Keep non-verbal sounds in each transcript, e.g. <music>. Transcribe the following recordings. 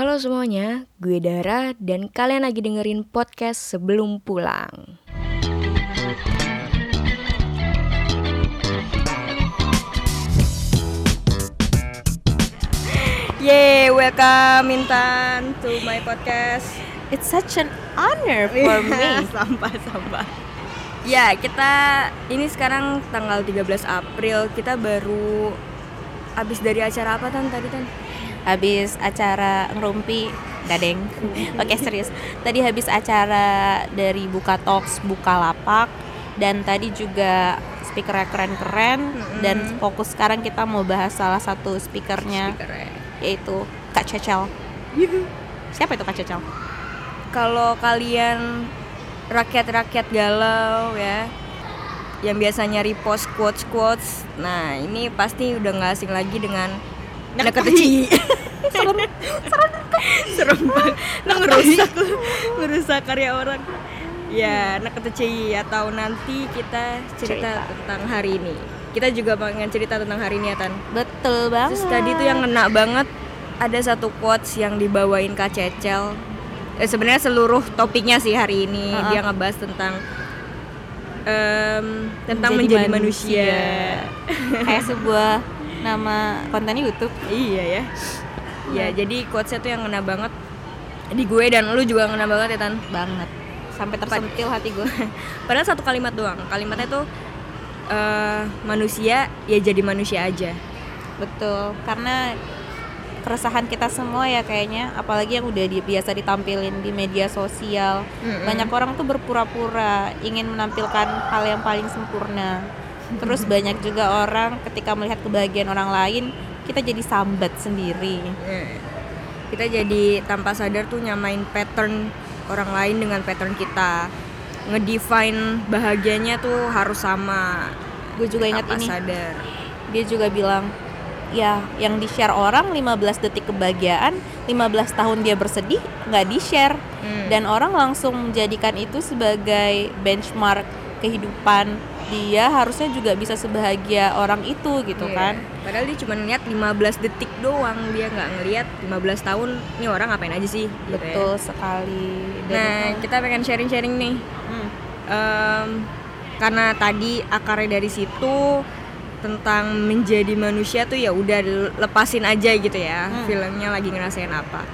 Halo semuanya, gue Dara dan kalian lagi dengerin podcast sebelum pulang. Yeay, welcome Intan to my podcast. It's such an honor for <laughs> me. Sampah-sampah. Ya, kita ini sekarang tanggal 13 April. Kita baru habis dari acara apa Tan tadi Tan? Habis acara ngerumpi gadeng. Oke serius. Tadi habis acara dari Buka Talks, Buka Lapak dan tadi juga speakernya keren-keren dan fokus sekarang kita mau bahas salah satu speakernya Speakernya. yaitu Kak Cecel. Siapa itu Kak Cecel? Kalau kalian rakyat-rakyat galau ya yang biasanya repost quotes quotes nah ini pasti udah nggak asing lagi dengan Neketeci <laughs> serem. Serem. Serem. <laughs> Banget Nah, ngerusak ngerusak karya orang. Ya Neketeci atau nanti kita cerita, Cerita. tentang hari ini. Kita juga pengen cerita tentang hari ini ya Tan. Betul banget. Terus tadi tuh yang ngena banget ada satu quotes yang dibawain Kak Cecel. Eh, sebenarnya seluruh topiknya sih hari ini. Uh-uh. dia ngebahas tentang em, tentang menjadi, manusia. kayak sebuah nama konten YouTube. iya ya. Ya, jadi quotesnya tuh yang ngena banget di gue dan lu juga ngena banget ya Tan. banget sampai tersentil hati gue <laughs> Padahal satu kalimat doang. Kalimatnya tuh eh, manusia ya jadi manusia aja. betul karena keresahan kita semua ya kayaknya apalagi yang udah di- biasa ditampilin di media sosial Mm-mm. banyak orang tuh berpura-pura ingin menampilkan hal yang paling sempurna terus banyak juga orang ketika melihat kebahagiaan orang lain kita jadi sambat sendiri Iya. Kita jadi tanpa sadar tuh nyamain pattern orang lain dengan pattern kita. Ngedefine bahagianya tuh harus sama. gue juga ingat ini sadar. dia juga bilang ya yang di share orang 15 detik kebahagiaan 15 tahun dia bersedih nggak di share Hmm. dan orang langsung menjadikan itu sebagai benchmark kehidupan dia harusnya juga bisa sebahagia orang itu gitu Iya. kan Padahal dia cuma ngeliat 15 detik doang, dia nggak ngeliat 15 tahun ini orang ngapain aja sih. gitu ya. betul sekali Dan Nah, itu- kita pengen sharing-sharing nih. hmm, Em, karena tadi akarnya dari situ tentang menjadi manusia tuh ya udah lepasin aja gitu ya Hmm. filmnya lagi ngerasain apa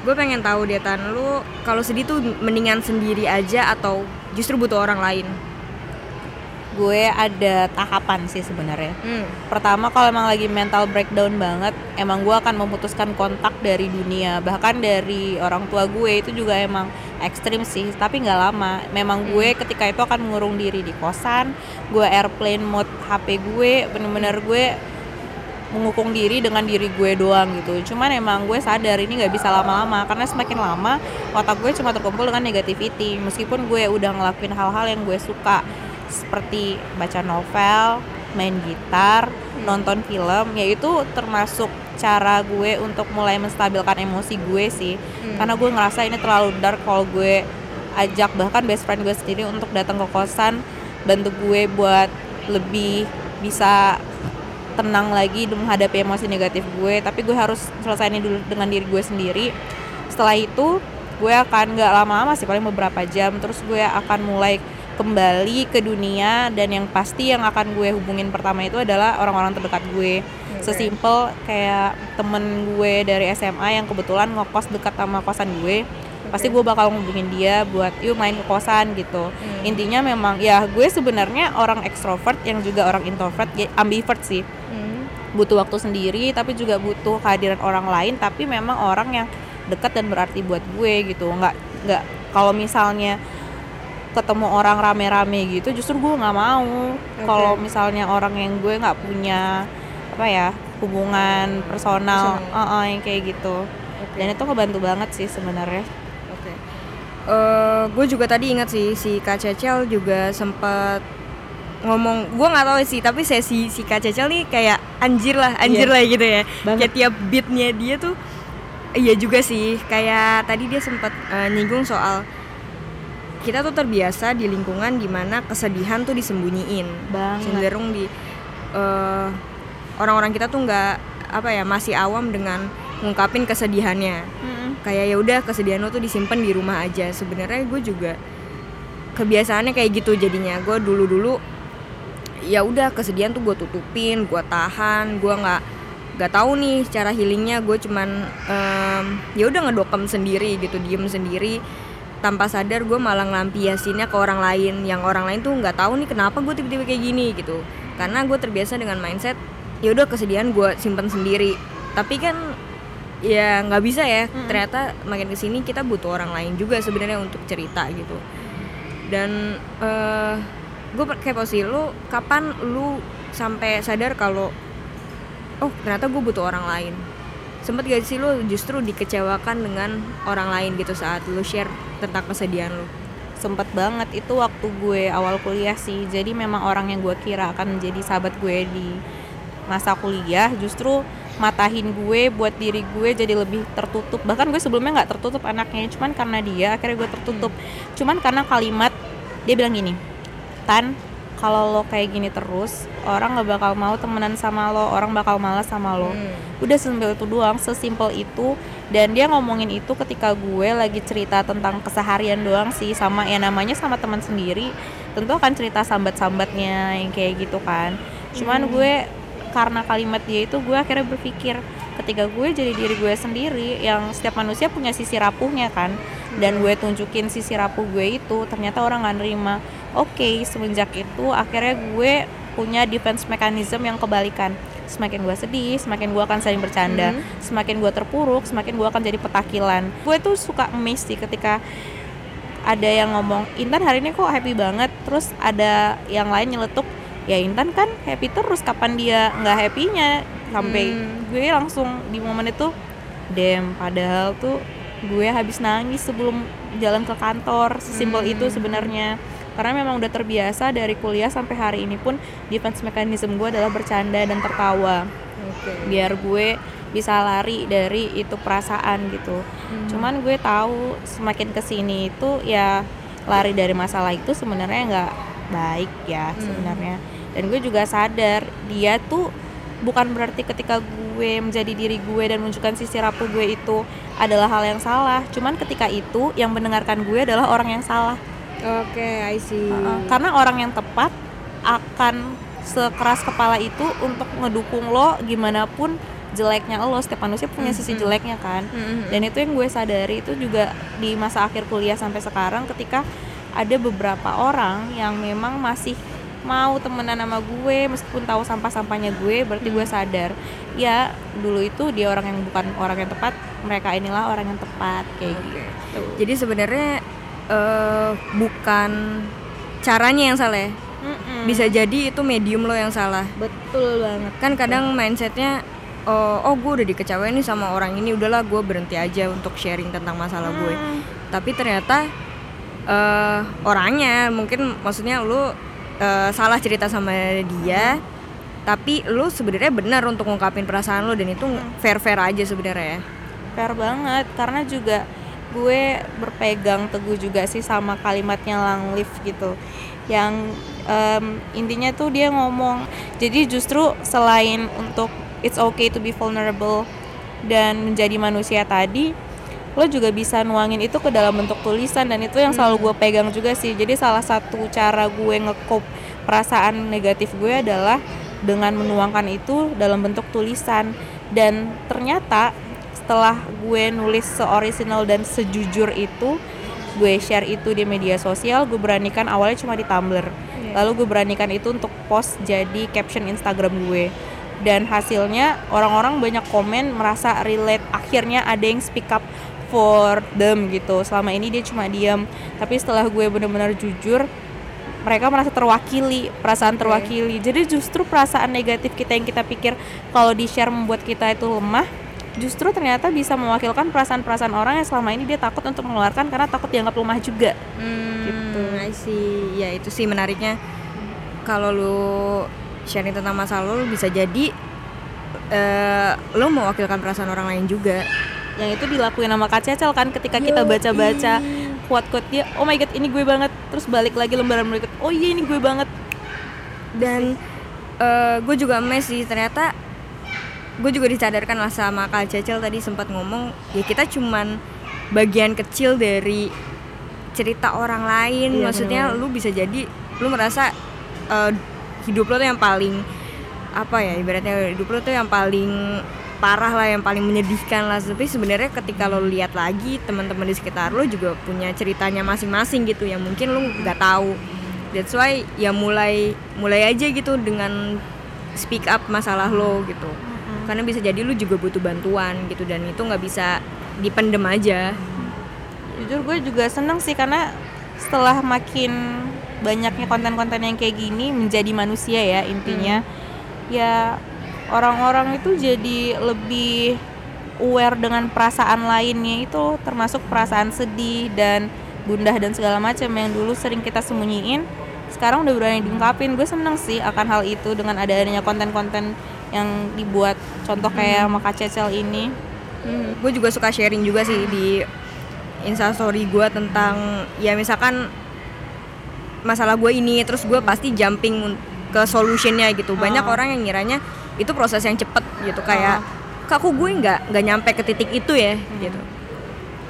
gue pengen tahu deh tan lu kalau sedih tuh mendingan sendiri aja atau justru butuh orang lain gue ada tahapan sih sebenarnya. Hmm. pertama kalau emang lagi mental breakdown banget emang gue akan memutuskan kontak dari dunia. Bahkan dari orang tua gue itu juga emang ekstrim sih tapi nggak lama. Memang gue ketika itu akan mengurung diri di kosan gue airplane mode HP gue bener-bener gue mengukung diri dengan diri gue doang gitu. Cuman emang gue sadar ini nggak bisa lama-lama karena semakin lama otak gue cuma terkumpul dengan negativity. Meskipun gue udah ngelakuin hal-hal yang gue suka seperti baca novel main gitar nonton film yaitu termasuk cara gue untuk mulai menstabilkan emosi gue sih. Hmm. karena gue ngerasa ini terlalu dark kalau gue ajak bahkan best friend gue sendiri untuk datang ke kosan bantu gue buat lebih bisa tenang lagi menghadapi emosi negatif gue. Tapi gue harus selesaiin ini dulu dengan diri gue sendiri. Setelah itu gue akan nggak lama-lama sih paling beberapa jam terus gue akan mulai kembali ke dunia dan yang pasti yang akan gue hubungin pertama itu adalah orang-orang terdekat gue. Sesimpel kayak temen gue dari SMA yang kebetulan ngekos dekat sama kosan gue. Pasti gue bakal ngubungin dia buat yuk main ke kosan gitu. Hmm. intinya memang ya gue sebenarnya orang ekstrovert yang juga orang introvert ya, ambivert sih. Hmm. butuh waktu sendiri tapi juga butuh kehadiran orang lain tapi memang orang yang dekat dan berarti buat gue gitu. Nggak nggak kalau misalnya ketemu orang rame-rame gitu justru gue nggak mau kalau misalnya orang yang gue nggak punya apa ya hubungan personal, Personal. uh-uh, yang kayak gitu Oke. dan itu ngebantu banget sih sebenarnya Oke. Eh, gue juga tadi ingat sih si Kak Cecel juga sempat ngomong gue nggak tahu sih tapi sesi si Kak Cecel nih kayak anjir lah anjir Iya. lah gitu ya Banget. kayak tiap beatnya dia tuh iya juga sih kayak tadi dia sempat eh, nyinggung soal kita tuh terbiasa di lingkungan di mana kesedihan tuh disembunyiin. Banget. cenderung di eh, orang-orang kita tuh nggak apa ya masih awam dengan ngungkapin kesedihannya. Mm-mm. kayak ya udah kesedihan lo tuh disimpan di rumah aja. Sebenarnya gue juga kebiasaannya kayak gitu jadinya. Gue dulu dulu ya udah kesedihan tuh gue tutupin gue tahan gue nggak nggak tahu nih cara healingnya. Gue cuman um, ya udah ngedokem sendiri gitu diem sendiri tanpa sadar gue malah ngelampiasinnya ke orang lain. Yang orang lain tuh nggak tahu nih kenapa gue tiba-tiba kayak gini gitu. Karena gue terbiasa dengan mindset ya udah kesedihan gue simpen sendiri. Tapi kan ya nggak bisa ya. Hmm. ternyata makin ke sini kita butuh orang lain juga sebenarnya untuk cerita gitu. Dan uh, gue kayak posisi lu kapan lu sampai sadar kalau oh ternyata gue butuh orang lain? Sempet gak sih lu justru dikecewakan dengan orang lain gitu saat lu share tentang kesedihan lu? Sempet banget itu waktu gue awal kuliah sih. Jadi memang orang yang gue kira akan menjadi sahabat gue di masa kuliah justru matahin gue buat diri gue jadi lebih tertutup. Bahkan gue sebelumnya nggak tertutup anaknya cuman karena dia akhirnya gue tertutup. Cuman karena kalimat dia bilang gini tan kalau lo kayak gini terus orang nggak bakal mau temenan sama lo orang bakal malas sama lo. Hmm. udah sesimpel itu doang sesimpel itu. Dan dia ngomongin itu ketika gue lagi cerita tentang keseharian doang sih sama ya namanya sama teman sendiri. Tentu akan cerita sambat-sambatnya yang kayak gitu kan. Cuman hmm. gue karena kalimat dia itu gue akhirnya berpikir ketika gue jadi diri gue sendiri yang setiap manusia punya sisi rapuhnya kan. Dan gue tunjukin sisi rapuh gue itu ternyata orang nggak nerima oke okay, semenjak itu akhirnya gue punya defense mechanism yang kebalikan. Semakin gue sedih semakin gue akan saling bercanda. Hmm. semakin gue terpuruk semakin gue akan jadi petakilan. Gue tuh suka miss sih ketika ada yang ngomong Intan hari ini kok happy banget? Terus ada yang lain nyeletuk ya Intan kan happy terus kapan dia nggak happynya? Sampai hmm. gue langsung di momen itu dem padahal tuh gue habis nangis sebelum jalan ke kantor. Sesimpel hmm. itu sebenarnya karena memang udah terbiasa dari kuliah sampai hari ini pun defense mechanism gue adalah bercanda dan tertawa okay. biar gue bisa lari dari itu perasaan gitu hmm. cuman gue tahu semakin ke sini itu ya lari dari masalah itu sebenarnya nggak baik ya hmm. sebenarnya dan gue juga sadar dia tuh bukan berarti ketika gue menjadi diri gue dan menunjukkan sisi rapuh gue itu adalah hal yang salah cuman ketika itu yang mendengarkan gue adalah orang yang salah Oke, okay, I see. Uh, karena orang yang tepat akan sekeras kepala itu untuk ngedukung lo gimana pun jeleknya lo setiap manusia punya sisi mm-hmm. jeleknya kan mm-hmm. dan itu yang gue sadari itu juga di masa akhir kuliah sampai sekarang ketika ada beberapa orang yang memang masih mau temenan sama gue meskipun tahu sampah-sampahnya gue berarti gue mm. sadar ya dulu itu dia orang yang bukan orang yang tepat mereka inilah orang yang tepat kayak okay. gitu jadi sebenarnya uh, bukan caranya yang salah ya Mm-mm. bisa jadi itu medium lo yang salah betul banget kan kadang mindsetnya oh, oh gue udah dikecewain nih sama orang ini udahlah gue berhenti aja untuk sharing tentang masalah gue mm. tapi ternyata uh, orangnya mungkin maksudnya lo uh, salah cerita sama dia mm. tapi lo sebenarnya benar untuk ngungkapin perasaan lo dan itu fair fair aja sebenarnya ya fair banget karena juga gue berpegang teguh juga sih sama kalimatnya Lang Live gitu. Yang um, intinya tuh dia ngomong jadi justru selain untuk it's okay to be vulnerable dan menjadi manusia tadi lo juga bisa nuangin itu ke dalam bentuk tulisan dan itu yang selalu hmm. gue pegang juga sih. Jadi salah satu cara gue ngekop perasaan negatif gue adalah dengan menuangkan itu dalam bentuk tulisan. Dan ternyata setelah gue nulis seoriginal dan sejujur itu gue share itu di media sosial gue beranikan awalnya cuma di Tumblr. Yeah. lalu gue beranikan itu untuk post jadi caption Instagram gue. Dan hasilnya orang-orang banyak komen merasa relate. Akhirnya ada yang speak up for them gitu. Selama ini dia cuma diam. Tapi setelah gue benar-benar jujur mereka merasa terwakili perasaan terwakili. Jadi justru perasaan negatif kita yang kita pikir kalau di share membuat kita itu lemah justru ternyata bisa mewakilkan perasaan-perasaan orang yang selama ini dia takut untuk mengeluarkan karena takut dianggap lemah juga. Hmm, gitu. See. Ya itu sih menariknya. Kalau lu sharing tentang masa lalu bisa jadi uh, lu mewakilkan perasaan orang lain juga. Yang itu dilakuin sama Kak Cecel kan ketika Yo, kita baca-baca quote-quote dia oh my god ini gue banget. Terus balik lagi lembaran berikut oh iya ini gue banget. Dan uh, gue juga mes sih ternyata gue juga disadarkan lah sama Kak Cecil tadi sempat ngomong ya kita cuman bagian kecil dari cerita orang lain. Iya, maksudnya bener-bener. lu bisa jadi lu merasa eh, hidup lo tuh yang paling apa ya ibaratnya hidup lo tuh yang paling parah lah yang paling menyedihkan lah. Tapi sebenarnya ketika lo lihat lagi teman-teman di sekitar lo juga punya ceritanya masing-masing gitu yang mungkin lo nggak tahu. That's why ya mulai mulai aja gitu dengan speak up masalah lo gitu karena bisa jadi lu juga butuh bantuan gitu dan itu nggak bisa dipendem aja. Jujur gue juga seneng sih karena setelah makin banyaknya konten-konten yang kayak gini menjadi manusia ya intinya. Ya orang-orang itu jadi lebih aware dengan perasaan lainnya. Itu termasuk perasaan sedih dan gundah dan segala macam yang dulu sering kita sembunyiin sekarang udah berani diungkapin. Gue seneng sih akan hal itu dengan adanya konten-konten yang dibuat contoh kayak Maka Cecel ini. Gue juga suka sharing juga sih di instastory gue tentang ya misalkan masalah gue ini terus gue pasti jumping ke solutionnya gitu. Banyak Oh. orang yang ngiranya itu proses yang cepet gitu kayak kak kok gue nggak nggak nyampe ke titik itu ya? Gitu.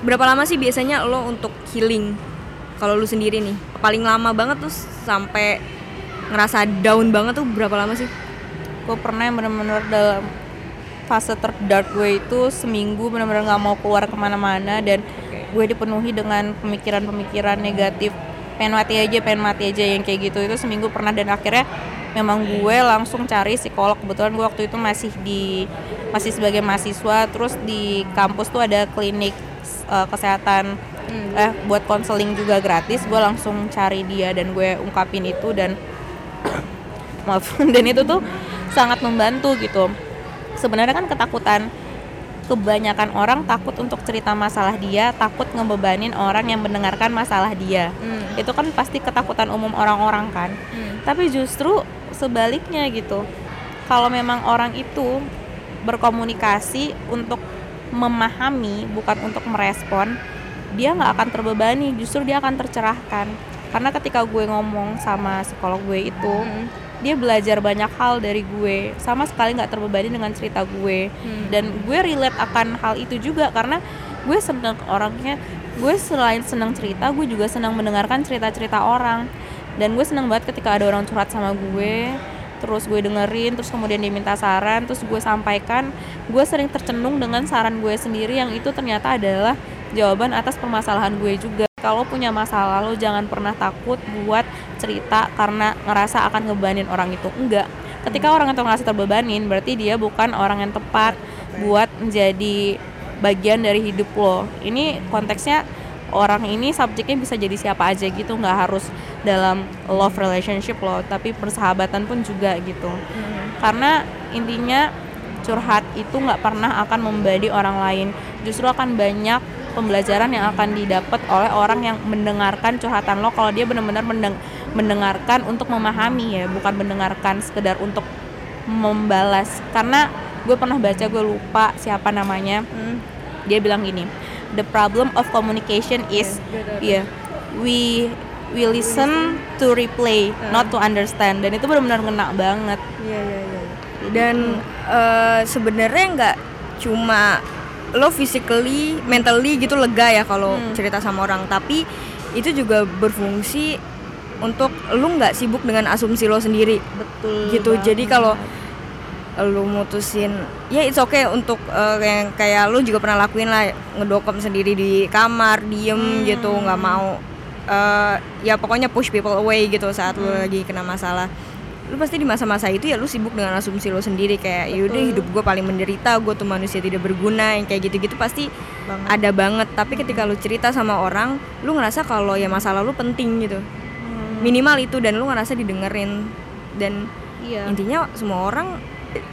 Berapa lama sih biasanya lo untuk healing? Kalau lu sendiri nih paling lama banget tuh sampai ngerasa down banget tuh berapa lama sih gue pernah yang bener-bener dalam fase terdark gue itu seminggu bener-bener nggak mau keluar ke mana-mana dan gue dipenuhi dengan pemikiran-pemikiran negatif. Pengen mati aja pengen mati aja yang kayak gitu. Itu seminggu pernah dan akhirnya memang gue langsung cari psikolog. Kebetulan gue waktu itu masih di masih sebagai mahasiswa. Terus di kampus tuh ada klinik eh, kesehatan. Eh buat konseling juga gratis. Gue langsung cari dia dan gue ungkapin itu dan <coughs> maaf. Dan itu tuh sangat membantu gitu. Sebenarnya kan ketakutan. Kebanyakan orang takut untuk cerita masalah dia takut ngebebanin orang yang mendengarkan masalah dia. Hmm. itu kan pasti ketakutan umum orang-orang kan. Tapi justru sebaliknya gitu. Kalau memang orang itu berkomunikasi untuk memahami bukan untuk merespon dia nggak akan terbebani. Justru dia akan tercerahkan. Karena ketika gue ngomong sama psikolog gue itu Hmm. Dia belajar banyak hal dari gue. Sama sekali nggak terbebani dengan cerita gue. Hmm. dan gue relate akan hal itu juga karena gue seneng orangnya. Gue selain senang cerita gue juga senang mendengarkan cerita-cerita orang. Dan gue senang banget ketika ada orang curhat sama gue. Terus gue dengerin terus kemudian dia minta saran terus gue sampaikan. Gue sering tercenung dengan saran gue sendiri yang itu ternyata adalah jawaban atas permasalahan gue juga. Kalau punya masalah lo jangan pernah takut buat cerita karena ngerasa akan ngebanin orang itu. Enggak. Ketika orang itu ngerasa terbebanin berarti dia bukan orang yang tepat buat menjadi bagian dari hidup lo. Ini konteksnya orang ini subjeknya bisa jadi siapa aja gitu nggak harus dalam love relationship lo tapi persahabatan pun juga gitu. Karena intinya curhat itu nggak pernah akan membadi orang lain. Justru akan banyak pembelajaran yang akan didapat oleh orang yang mendengarkan curhatan lo kalau dia benar-benar mendeng- mendengarkan untuk memahami ya bukan mendengarkan sekedar untuk membalas. Karena gue pernah baca gue lupa siapa namanya. Hmm. dia bilang gini the problem of communication is yeah we we listen to replay not to understand. Dan itu benar-benar ngena banget. Iya iya iya. Dan eh, sebenarnya nggak cuma lo physically, mentally gitu lega ya kalau cerita sama orang, tapi itu juga berfungsi untuk lo nggak sibuk dengan asumsi lo sendiri. betul gitu. Jadi kalau lo mutusin, ya it's okay untuk eh, yang kayak lo juga pernah lakuin lah ngedokem sendiri di kamar, diem gitu, nggak mau eh, ya pokoknya push people away gitu saat lo lagi kena masalah. Lu pasti di masa-masa itu ya lu sibuk dengan asumsi lo sendiri kayak yaudah hidup gue paling menderita gue tuh manusia tidak berguna yang kayak gitu-gitu pasti Banget. ada banget. Tapi ketika lu cerita sama orang lu ngerasa kalau ya masalah lu penting gitu minimal itu dan lu ngerasa didengerin. Dan iya. intinya semua orang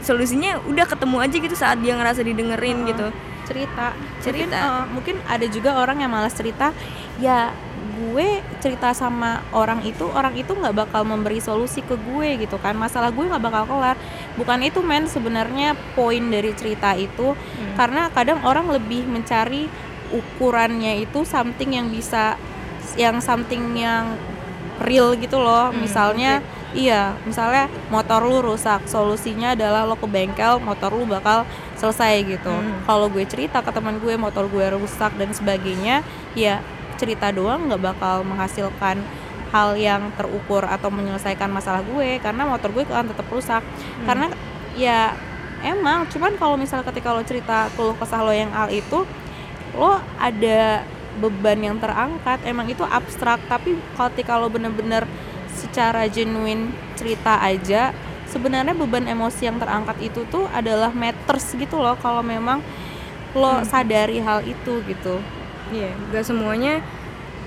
solusinya udah ketemu aja gitu saat dia ngerasa didengerin gitu. Cerita. Cerita. mungkin, eh, mungkin ada juga orang yang malas cerita. Ya gue cerita sama orang itu orang itu nggak bakal memberi solusi ke gue gitu kan. Masalah gue nggak bakal kelar. Bukan itu men sebenarnya poin dari cerita itu. Karena kadang orang lebih mencari ukurannya itu something yang bisa yang something yang real gitu loh misalnya Iya, misalnya motor lu rusak, solusinya adalah lo ke bengkel, motor lu bakal selesai gitu. Hmm. Kalau gue cerita ke teman gue motor gue rusak dan sebagainya, ya cerita doang nggak bakal menghasilkan hal yang terukur atau menyelesaikan masalah gue karena motor gue akan tetap rusak. Karena ya emang, cuman kalau misalnya ketika lo cerita keluh kesah lo yang hal itu, lo ada beban yang terangkat emang itu abstrak. Tapi ketika lo bener-bener secara genuine cerita aja sebenarnya beban emosi yang terangkat itu tuh adalah matters gitu loh kalau memang lo sadari hal itu gitu. Iya, gak semuanya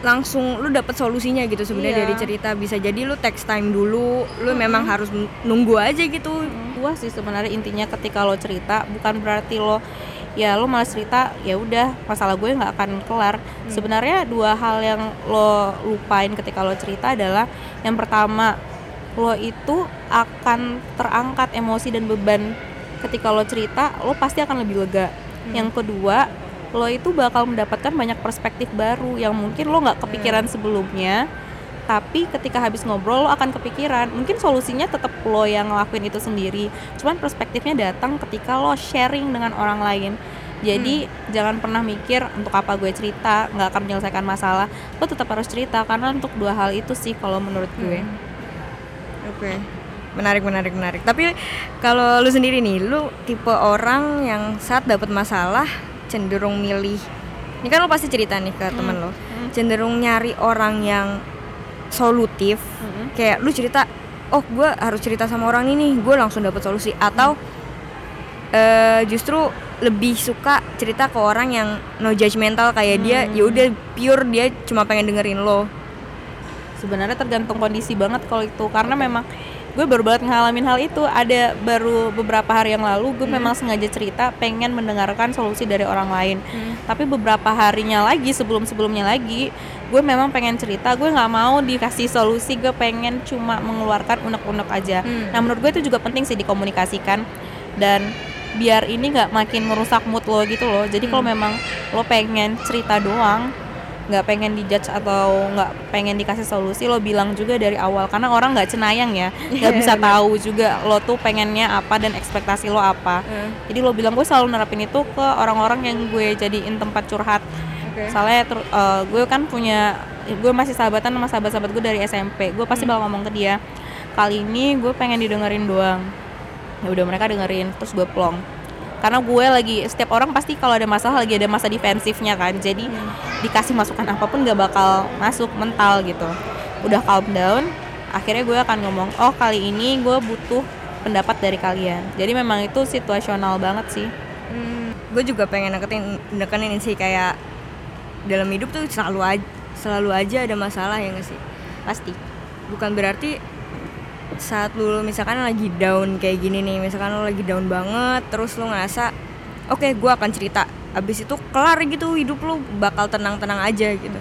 langsung lu dapet solusinya gitu sebenarnya Iya. dari cerita. Bisa jadi lu text time dulu lu memang harus nunggu aja gitu. Gua sih sebenarnya intinya ketika lo cerita bukan berarti lo ya lo malah cerita ya udah masalah gue nggak akan kelar. Sebenarnya dua hal yang lo lupain ketika lo cerita adalah yang pertama lo itu akan terangkat emosi dan beban. Ketika lo cerita lo pasti akan lebih lega. Yang kedua lo itu bakal mendapatkan banyak perspektif baru yang mungkin lo nggak kepikiran sebelumnya tapi ketika habis ngobrol lo akan kepikiran. Mungkin solusinya tetap lo yang ngelakuin itu sendiri. Cuman perspektifnya datang ketika lo sharing dengan orang lain. Jadi jangan pernah mikir untuk apa gue cerita nggak akan menyelesaikan masalah. Lo tetap harus cerita karena untuk dua hal itu sih kalau menurut gue. Oke. Menarik menarik menarik. Tapi kalau lu sendiri nih lu tipe orang yang saat dapat masalah cenderung milih ini kan lu pasti cerita nih ke temen lo cenderung nyari orang yang solutif. Kayak lu cerita oh gue harus cerita sama orang ini gue langsung dapat solusi. Atau eh, justru lebih suka cerita ke orang yang no judgmental kayak dia ya udah pure dia cuma pengen dengerin lo. Sebenarnya tergantung kondisi banget kalau itu karena memang gue baru banget ngalamin hal itu. Ada baru beberapa hari yang lalu gue memang sengaja cerita pengen mendengarkan solusi dari orang lain. Tapi beberapa harinya lagi sebelum sebelumnya lagi gue memang pengen cerita gue nggak mau dikasih solusi gue pengen cuma mengeluarkan unek-unek aja. Hmm. nah menurut gue itu juga penting sih dikomunikasikan. Dan biar ini nggak makin merusak mood lo gitu loh. Jadi kalau memang lo pengen cerita doang nggak pengen dijudge atau nggak pengen dikasih solusi lo bilang juga dari awal. Karena orang nggak cenayang ya. <laughs> Nggak bisa tahu juga lo tuh pengennya apa dan ekspektasi lo apa. Jadi lo bilang gue selalu nerapin itu ke orang-orang yang gue jadiin tempat curhat Oke. soalnya eh, gue kan punya gue masih sahabatan sama sahabat-sahabat gue dari SMP gue pasti bakal ngomong ke dia kali ini gue pengen didengerin doang. Ya udah mereka dengerin terus gue plong. Karena gue lagi setiap orang pasti kalau ada masalah lagi ada masa defensifnya kan. Jadi dikasih masukan apa pun gak bakal masuk mental gitu. Udah calm down akhirnya gue akan ngomong oh kali ini gue butuh pendapat dari kalian. Jadi memang itu situasional banget sih. Gue juga pengen neketin nekenin sih kayak dalam hidup tuh selalu aja selalu aja ada masalah ya nggak sih? Pasti. Bukan berarti saat lu misalkan lagi down kayak gini nih misalkan lu lagi down banget terus lu ngerasa oke gue akan cerita. Abis itu kelar gitu hidup lu bakal tenang-tenang aja gitu.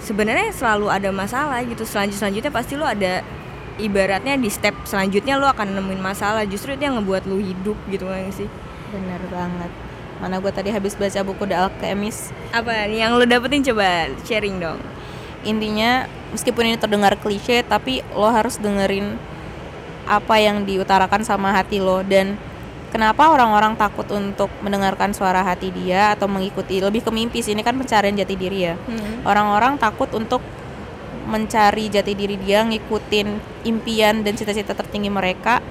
Sebenarnya selalu ada masalah gitu selanjut selanjutnya pasti lu ada ibaratnya di step selanjutnya lu akan nemuin masalah justru itu yang ngebuat lu hidup gitu kan sih? Bener banget mana gue tadi habis baca buku The Alchemist. Apa? Yang lu dapetin coba sharing dong. Intinya meskipun ini terdengar klise tapi lo harus dengerin apa yang diutarakan sama hati lo. Dan kenapa orang-orang takut untuk mendengarkan suara hati dia atau mengikuti? Lebih ke mimpi sih ini kan pencarian jati diri ya. Orang-orang takut untuk mencari jati diri dia ngikutin impian dan cita-cita tertinggi mereka.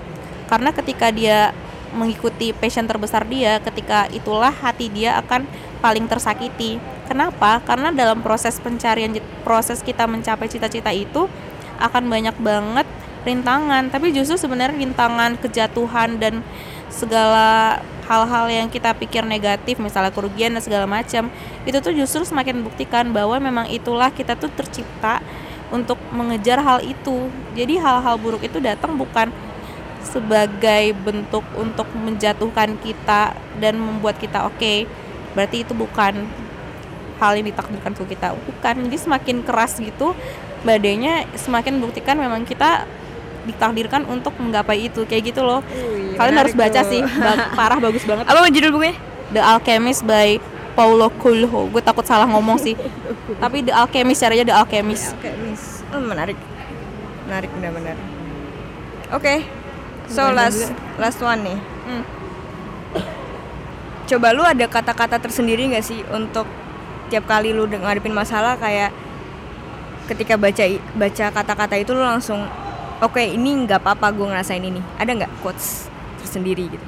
Karena ketika dia mengikuti passion terbesar dia ketika itulah hati dia akan paling tersakiti. Kenapa? Karena dalam proses pencarian proses kita mencapai cita-cita itu akan banyak banget rintangan. Tapi justru sebenarnya rintangan kejatuhan dan segala hal-hal yang kita pikir negatif misalnya kerugian dan segala macam itu tuh justru semakin membuktikan bahwa memang itulah kita tuh tercipta untuk mengejar hal itu. Jadi hal-hal buruk itu datang bukan sebagai bentuk untuk menjatuhkan kita dan membuat kita oke berarti itu bukan hal yang ditakdirkan ke kita bukan jadi semakin keras gitu badainya semakin membuktikan memang kita ditakdirkan untuk menggapai itu kayak gitu loh kalian harus baca sih <laughs> Ba- parah bagus banget apa judul bukunya The Alchemist by Paulo Coelho gue takut salah ngomong sih <laughs> tapi The Alchemist caranya The Alchemist Oke, miss. Oh, menarik. Menarik benar-benar. Oke. So last juga. last one nih. Hmm. Coba lu ada kata-kata tersendiri nggak sih untuk tiap kali lu ngadepin masalah kayak ketika baca baca kata-kata itu lu langsung oke ini nggak apa-apa gue ngerasain ini. Ada nggak quotes tersendiri gitu?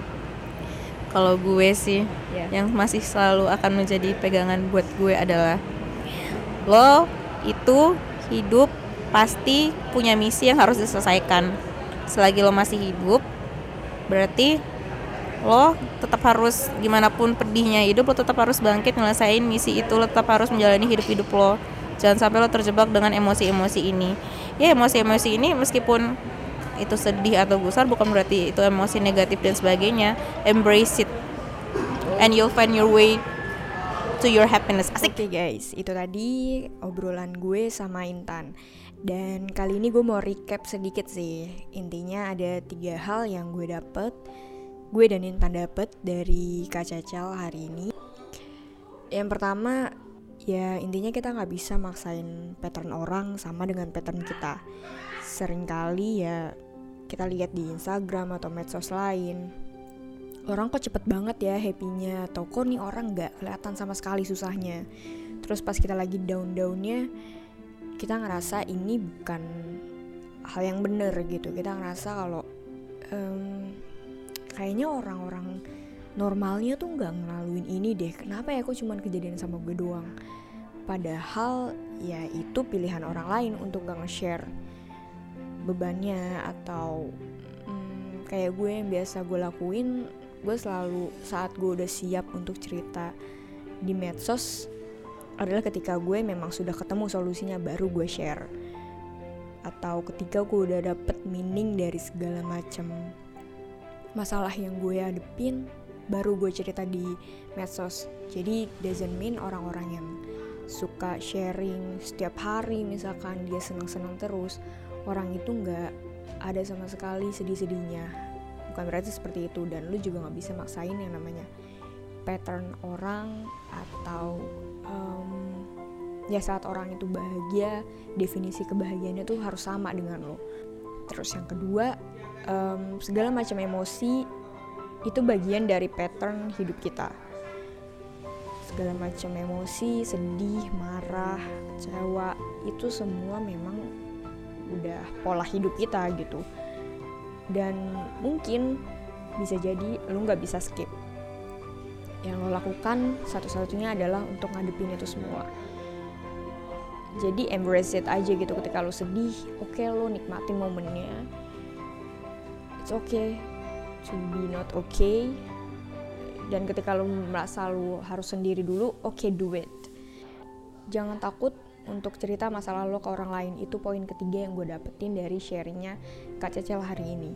Kalau gue sih Ya. yang masih selalu akan menjadi pegangan buat gue adalah lo itu hidup pasti punya misi yang harus diselesaikan. Selagi lo masih hidup, berarti lo tetap harus gimana pun pedihnya hidup lo tetap harus bangkit ngelesain misi itu lo tetap harus menjalani hidup hidup lo. Jangan sampai lo terjebak dengan emosi-emosi ini. Ya emosi-emosi ini meskipun itu sedih atau gusar bukan berarti itu emosi negatif dan sebagainya. Embrace it and you'll find your way to your happiness. Asik. Oke guys, itu tadi obrolan gue sama Intan. Dan kali ini gue mau recap sedikit sih. Intinya ada tiga hal yang gue dapet, gue dan Intan dapet dari Kak Cacal hari ini. Yang pertama, ya intinya kita nggak bisa maksain pattern orang sama dengan pattern kita. Seringkali ya kita lihat di Instagram atau medsos lain, orang kok cepet banget ya happy-nya atau kok nih orang nggak kelihatan sama sekali susahnya terus pas kita lagi down-downnya kita ngerasa ini bukan hal yang bener gitu. Kita ngerasa kalau em, kayaknya orang-orang normalnya tuh nggak ngelaluin ini deh. Kenapa ya kok cuman kejadian sama gue doang? Padahal ya itu pilihan orang lain untuk gak nge-share bebannya atau mm, kayak gue yang biasa gue lakuin gue selalu saat gue udah siap untuk cerita di medsos adalah ketika gue memang sudah ketemu solusinya baru gue share. Atau ketika gue udah dapet meaning dari segala macam masalah yang gue hadepin baru gue cerita di medsos. Jadi doesn't mean orang-orang yang suka sharing setiap hari misalkan dia senang-senang terus orang itu nggak ada sama sekali sedih-sedihnya. Bukan berarti seperti itu dan lu juga nggak bisa maksain yang namanya pattern orang atau em, ya saat orang itu bahagia definisi kebahagiaannya tuh harus sama dengan lo. Terus yang kedua em, segala macam emosi itu bagian dari pattern hidup kita. Segala macam emosi sedih marah kecewa itu semua memang udah pola hidup kita gitu. Dan mungkin bisa jadi lu nggak bisa skip yang lo lakukan satu-satunya adalah untuk ngadepin itu semua. Jadi embrace it aja gitu ketika lo sedih oke lo nikmatin momennya. It's okay to be not okay. Dan ketika lo merasa lo harus sendiri dulu oke do it. Jangan takut untuk cerita masalah lo ke orang lain. Itu poin ketiga yang gue dapetin dari sharingnya Kak Cecil hari ini.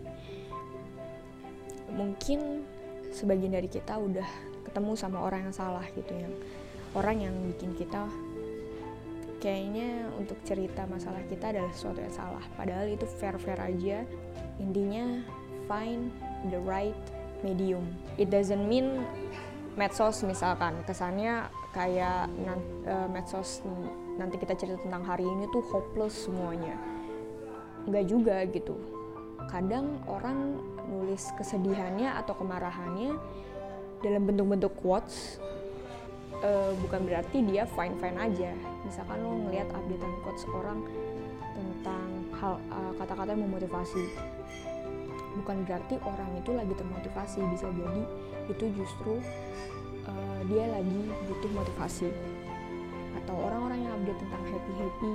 Mungkin sebagian dari kita udah ketemu sama orang yang salah gitu yang orang yang bikin kita kayaknya untuk cerita masalah kita adalah sesuatu yang salah. Padahal itu fair fair aja. Intinya find the right medium. It doesn't mean medsos misalkan. Kesannya kayak eh, medsos nanti kita cerita tentang hari ini tuh hopeless semuanya. Nggak juga gitu. Kadang orang nulis kesedihannya atau kemarahannya dalam bentuk-bentuk quotes eh, bukan berarti dia fine fine aja. Misalkan lo ngelihat updatean quotes orang tentang hal eh, kata-kata yang memotivasi. Bukan berarti orang itu lagi termotivasi bisa jadi itu justru eh, dia lagi butuh motivasi. Atau orang-orang yang update tentang happy happy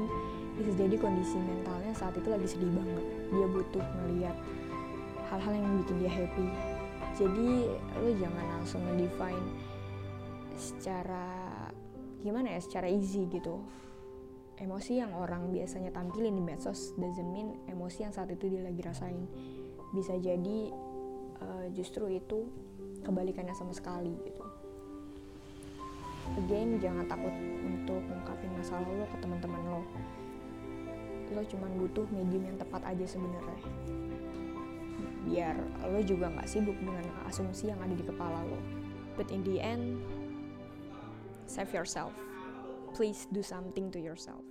bisa jadi kondisi mentalnya saat itu lagi sedih banget. Dia butuh melihat hal-hal yang bikin dia happy jadi lo jangan langsung ngedefine secara gimana ya secara easy gitu. Emosi yang orang biasanya tampilin di medsos doesn't mean emosi yang saat itu dia lagi rasain. Bisa jadi eh, justru itu kebalikannya sama sekali gitu. Again jangan takut untuk ngungkapin masalah lo ke teman-teman lo. Lo cuman butuh medium yang tepat aja sebenarnya biar lo juga nggak sibuk dengan asumsi yang ada di kepala lo. But in the end save yourself. Please do something to yourself